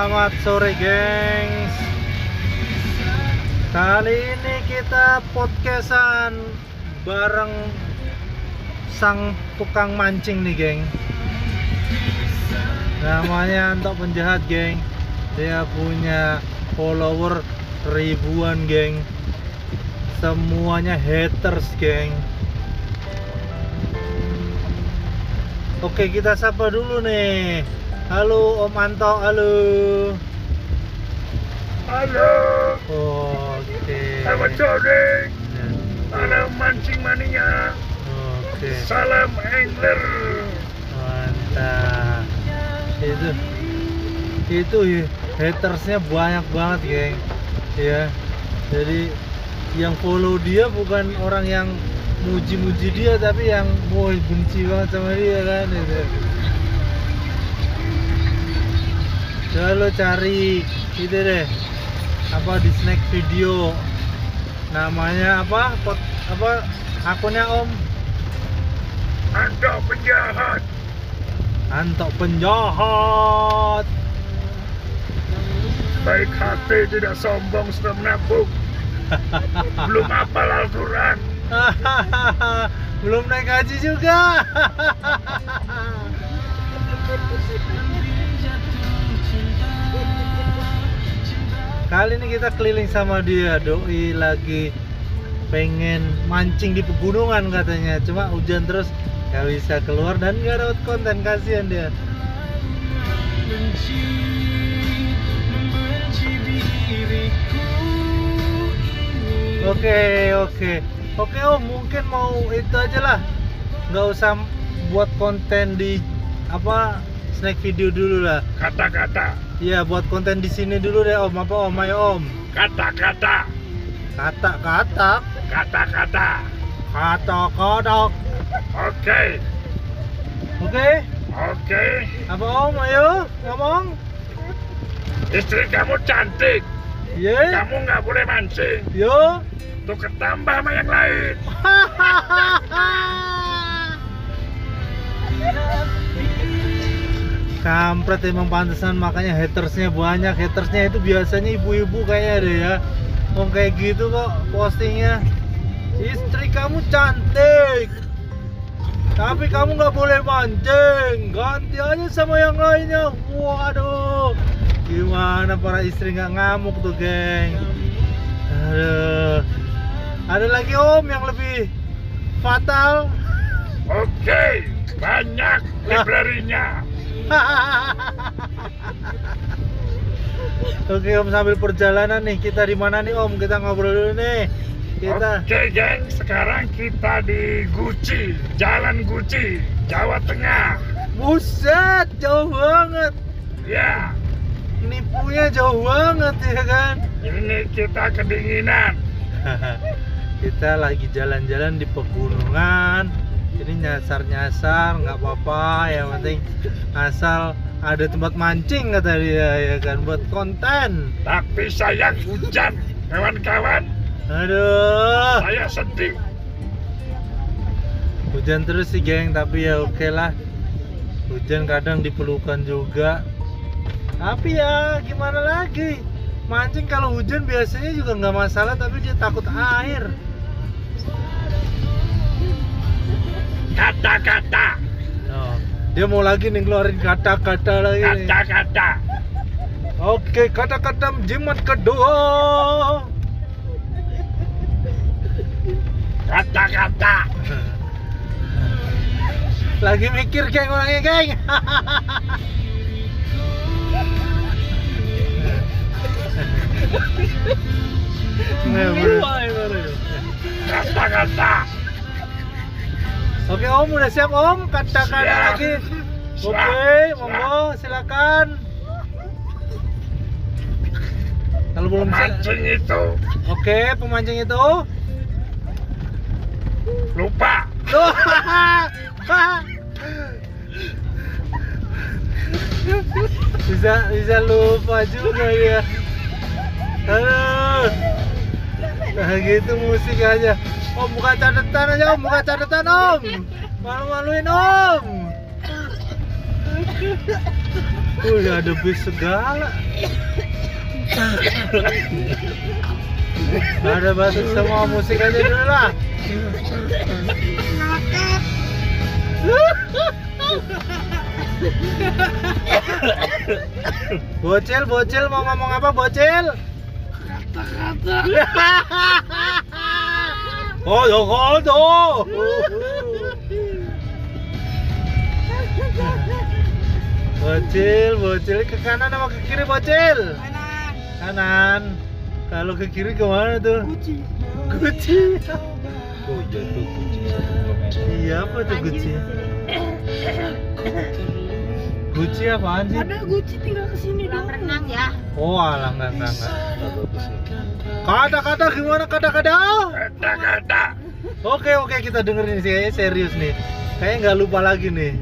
Selamat sore, gengs. Kali ini kita podcastan bareng sang tukang mancing nih, geng. Namanya Antok Penjahat, geng. Dia punya follower ribuan, geng. Semuanya haters, geng. Oke, kita sapa dulu nih. Halo Om Anto, halo. Halo, Oke. selamat sore. Salam mancing mania. Oke. Salam angler. Mantap. Itu itu ya, hatersnya banyak banget, geng. Ya. Jadi yang follow dia bukan orang yang muji-muji dia tapi yang woi benci banget sama dia kan itu. Coba lo cari. Itu deh. Apa di snack video. Namanya apa? Pot apa? Akunnya om? Anda penjahat. Antok penjahat. Baik hati tidak sombong sudah menabung. Belum hafal Al-Quran. belum naik haji juga kali ini kita keliling sama dia. Doi lagi pengen mancing di pegunungan katanya. Cuma hujan terus gak bisa keluar dan gak dapat konten. Kasihan dia. Oke oke. Oke om mungkin mau itu aja lah. Nggak usah buat konten di apa snack video dulu lah Kata-kata. Iya buat konten di sini dulu deh om apa om ayo om Kata-kata. kata kata Kata-kata. kata kata Oke. oke Oke. apa om ayo ngomong Istri kamu cantik. iya Kamu nggak boleh mancing. yo Tuh ketambah sama yang lain. kampret emang pantesan makanya hatersnya banyak. Hatersnya itu biasanya ibu-ibu kayaknya deh ya. Om kayak gitu kok postingnya. Istri kamu cantik tapi kamu nggak boleh mancing. Ganti aja sama yang lainnya. Waduh gimana para istri nggak ngamuk tuh geng? Aduh ada lagi om yang lebih fatal? Oke. Banyak librarinya. Oke Om sambil perjalanan nih kita di mana nih Om? Kita ngobrol dulu nih. Kita Oke geng, sekarang kita di Guci, Jalan Guci, Jawa Tengah. buset jauh banget. Ya, nipunya jauh banget ya kan? Ini kita kedinginan. kita lagi jalan-jalan di pegunungan ini nyasar-nyasar nggak apa-apa yang penting asal ada tempat mancing kata dia ya kan buat konten. Tapi sayang hujan, kawan-kawan. aduh. Saya sedih. hujan terus sih geng tapi ya oke lah. Hujan kadang diperlukan juga. Tapi ya gimana lagi? Mancing kalau hujan biasanya juga nggak masalah tapi dia takut air Kata-kata, Oh, dia mau lagi nih ngeluarin kata-kata lagi kata-kata. Oke, kata-kata jimat kedua. Kata-kata. Lagi mikir geng orangnya geng. Kata-kata. Oke Om udah siap Om kata-kata Siap. lagi. Oke, monggo silakan. Kalau belum siap, Mancing itu oke pemancing itu. lupa. Bisa bisa lupa juga ya. Aduh. Nah gitu musik aja. Om buka catatan aja om, buka catatan om. Malu-maluin om. Udah ada bis segala. ada batuk semua musik aja dulu lah bocil bocil mau ngomong apa bocil oh yo kodo bocil bocil. Ke kanan apa ke kiri bocil? Kanan. Kalau ke kiri ke mana tuh? Gucci. Gucci. Oh iya tuh iya apa tuh Gucci? Gucci apaan sih? Ada Gucci tinggal ke sini doang. renang ya. oh alah enggak ya. Kata-kata gimana kata-kata Kata-kata. Oke oke kita dengerin sih kayaknya serius nih. Kayaknya nggak lupa lagi nih.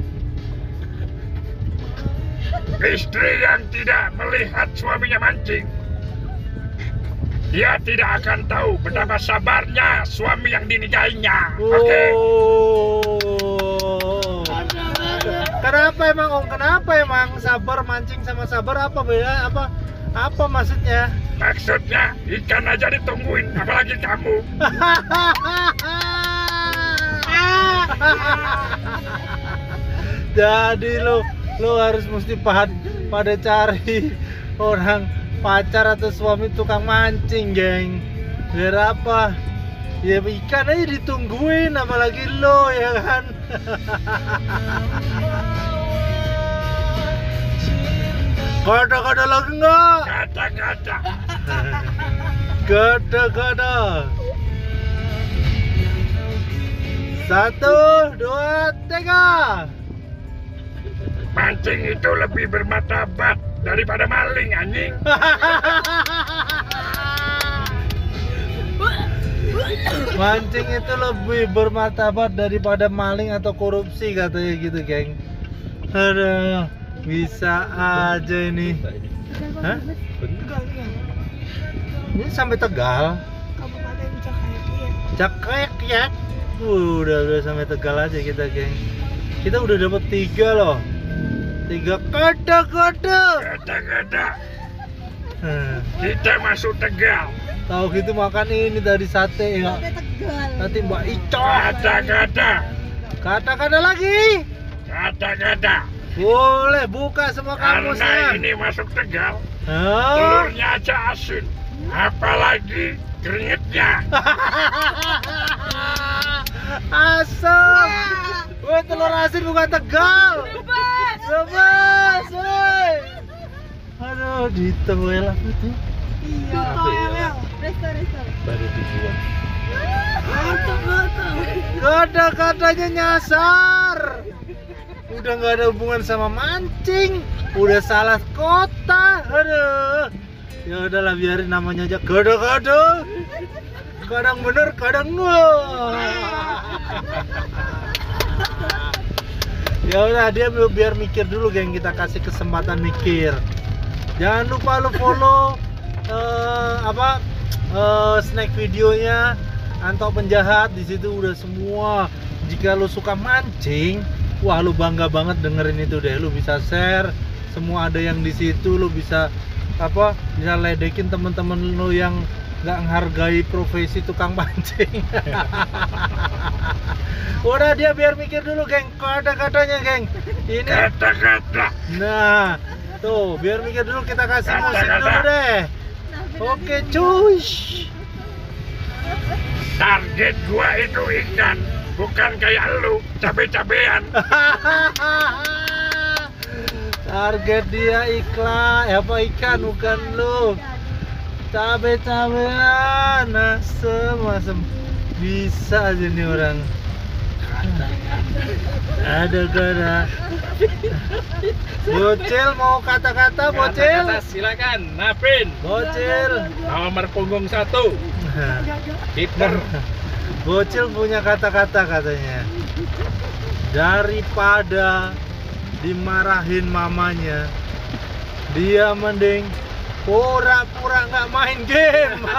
Istri yang tidak melihat suaminya mancing dia tidak akan tahu betapa sabarnya suami yang dinikahinya. Oke. Oh. Kenapa emang Om? Kenapa emang sabar mancing sama sabar apa beda? Apa apa maksudnya? Maksudnya ikan aja ditungguin, apalagi kamu. Jadi lo lo harus mesti pada pada cari orang pacar atau suami tukang mancing, geng. Biar apa? Ya ikan aja ditungguin apalagi lo ya kan. Kata-kata lagi enggak? Kata-kata. Kata-kata. Satu, dua, tiga. Mancing itu lebih bermartabat daripada maling anjing. Mancing itu lebih bermartabat daripada maling atau korupsi katanya gitu, geng. Aduh, bisa aja ini. Hah? Ini sampai Tegal. Kabupaten. Cakek ya. Udah udah sampai Tegal aja kita, geng. Kita udah dapat tiga loh. Tiga kata-kata. Kata-kata. Hmm. Kita masuk Tegal. Tahu gitu makan ini dari sate ya. Tegal. Nanti Mbak Ico. Kata-kata. Kata-kata lagi. Kata-kata. Boleh buka semua Karena kamusnya. ini masuk Tegal, Hah? telurnya aja asin. Apalagi keringetnya. Asam. Woi telur asin bukan Tegal. Bebas. woi. Aduh, di lah itu. Iya. Ya? Resto resto. Baru dibuat. Kata-katanya nyasar. Udah nggak ada hubungan sama mancing. Udah salah kota. Aduh. Ya udahlah biarin namanya aja gado-gado. Kadang bener, kadang enggak. ya udah dia biar mikir dulu geng kita kasih kesempatan mikir. Jangan lupa lu follow eh, apa eh, snack videonya Anto penjahat di situ udah semua. Jika lu suka mancing, wah lu bangga banget dengerin itu deh. Lu bisa share, semua ada yang di situ. Lu bisa apa? Bisa ledekin temen-temen lu yang nggak menghargai profesi tukang mancing. udah dia biar mikir dulu, geng. Kata-katanya, geng. Ini Kata-kata. Nah, tuh biar mikir dulu kita kasih musik Kata-kata. dulu deh. Oke, cuy. Target gua itu ikan, bukan kayak lu, cabe-cabean. Target dia iklan, ya apa ikan bukan lu. Cabe-cabean, asem asem. Bisa aja nih orang. Ada gada. Bocil mau kata-kata bocil? Kata-kata silakan, Napin. Bocil. Nomor punggung satu, Hitler. Bocil punya kata-kata katanya. Daripada dimarahin mamanya, dia mending pura-pura nggak main game.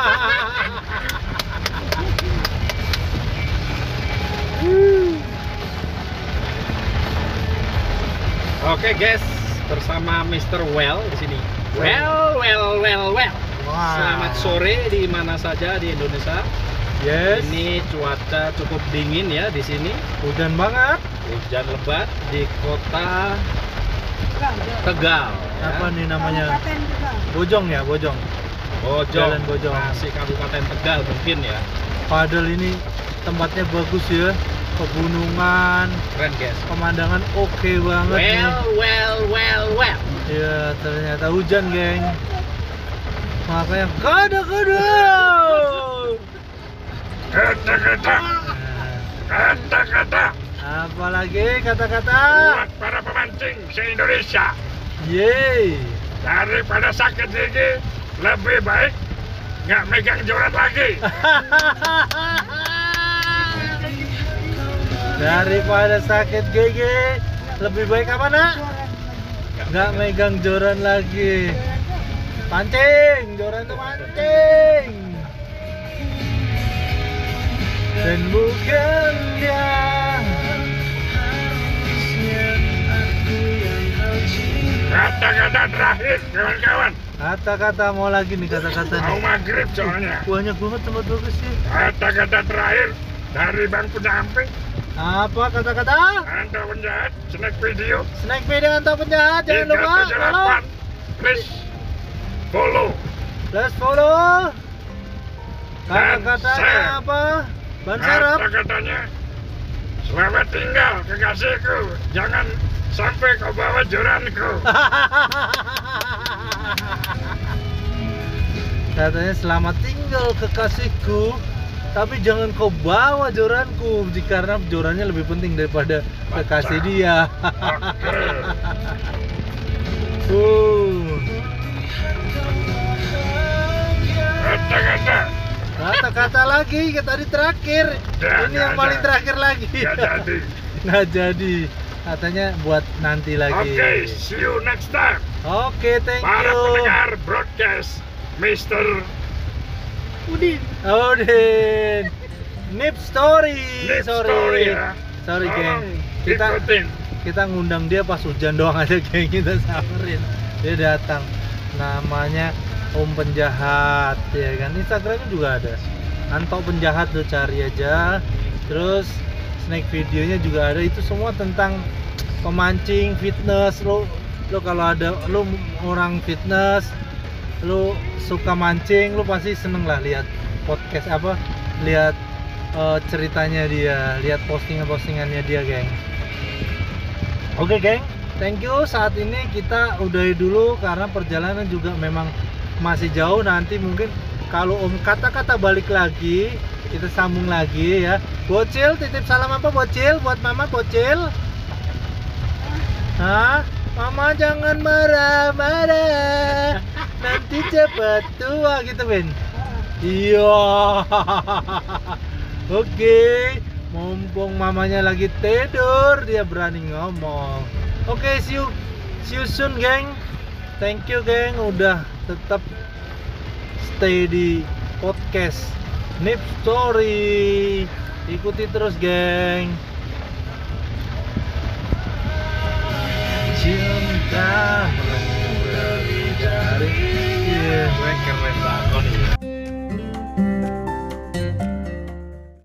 Oke guys, bersama Mr. Well di sini. Well, well, well, well. Wah. Selamat sore di mana saja di Indonesia. Yes. Ini cuaca cukup dingin ya di sini. hujan banget. Hujan lebat di kota Tegal. ya. Apa nih namanya? Bojong ya, Bojong. Bojong. Jalan Bojong. Masih Kabupaten Tegal mungkin ya. Padahal ini tempatnya bagus ya. Pegunungan, Keren guys. pemandangan oke banget nih. Well, well, well, well. Ya ternyata hujan geng. Makanya kada kada. Kata-kata, kata-kata apalagi kata-kata. buat para pemancing se-Indonesia. Yeay. Daripada sakit gigi, lebih baik nggak megang joran lagi. Daripada sakit gigi, lebih baik apa nak? Nggak megang joran lagi. Pancing, joran tuh pancing. Dan bukan dia. Kata-kata terakhir, kawan-kawan. Kata-kata mau lagi nih kata-kata Mau maghrib soalnya. Banyak banget tempat bagus sih. Kata-kata terakhir dari Bang Pendamping, Apa kata-kata? Anda penjahat, snack video Snack video untuk penjahat jangan lupa follow. 378. Please follow. Plus follow. Kata-katanya apa? Ban serep. Kata-katanya, selamat tinggal kekasihku. Jangan sampai kau bawa joranku. Katanya selamat tinggal kekasihku Tapi jangan kau bawa joranku Karena jorannya lebih penting daripada kekasih dia Oke. uh, Kata-kata, Kata-kata lagi kayak tadi terakhir Ya, Ini yang nggak paling ada. terakhir lagi jadi. Nggak jadi Katanya buat nanti lagi Oke, see you next time. Oke, thank Para you pendengar broadcast, Mr. Udin. Odin Nip Story Nip Sorry Story ya. Sorry geng Kita ikutin. kita ngundang dia pas hujan doang aja kayak kita samperin dia datang namanya Om Penjahat ya kan? Instagramnya juga ada. Anto Penjahat tuh cari aja. Terus snack videonya juga ada. Itu semua tentang pemancing fitness. Lo lo kalau ada lo orang fitness lo suka mancing lo pasti seneng lah lihat podcast apa lihat eh, ceritanya dia lihat postingan postingannya dia geng. Oke geng, thank you. Saat ini kita udahi dulu karena perjalanan juga memang masih jauh. Nanti mungkin kalau om kata-kata balik lagi, kita sambung lagi ya. Bocil, titip salam apa Bocil? Buat Mama Bocil. Hah? Mama jangan marah-marah. Nanti cepat tua gitu, Ben. Iya. Oke. Mumpung mamanya lagi tidur, dia berani ngomong. Oke, see you see you soon, geng. Thank you, geng, udah tetap stay di podcast Nip Story. Ikuti terus, geng. Cinta lebih dari. Gue keren banget.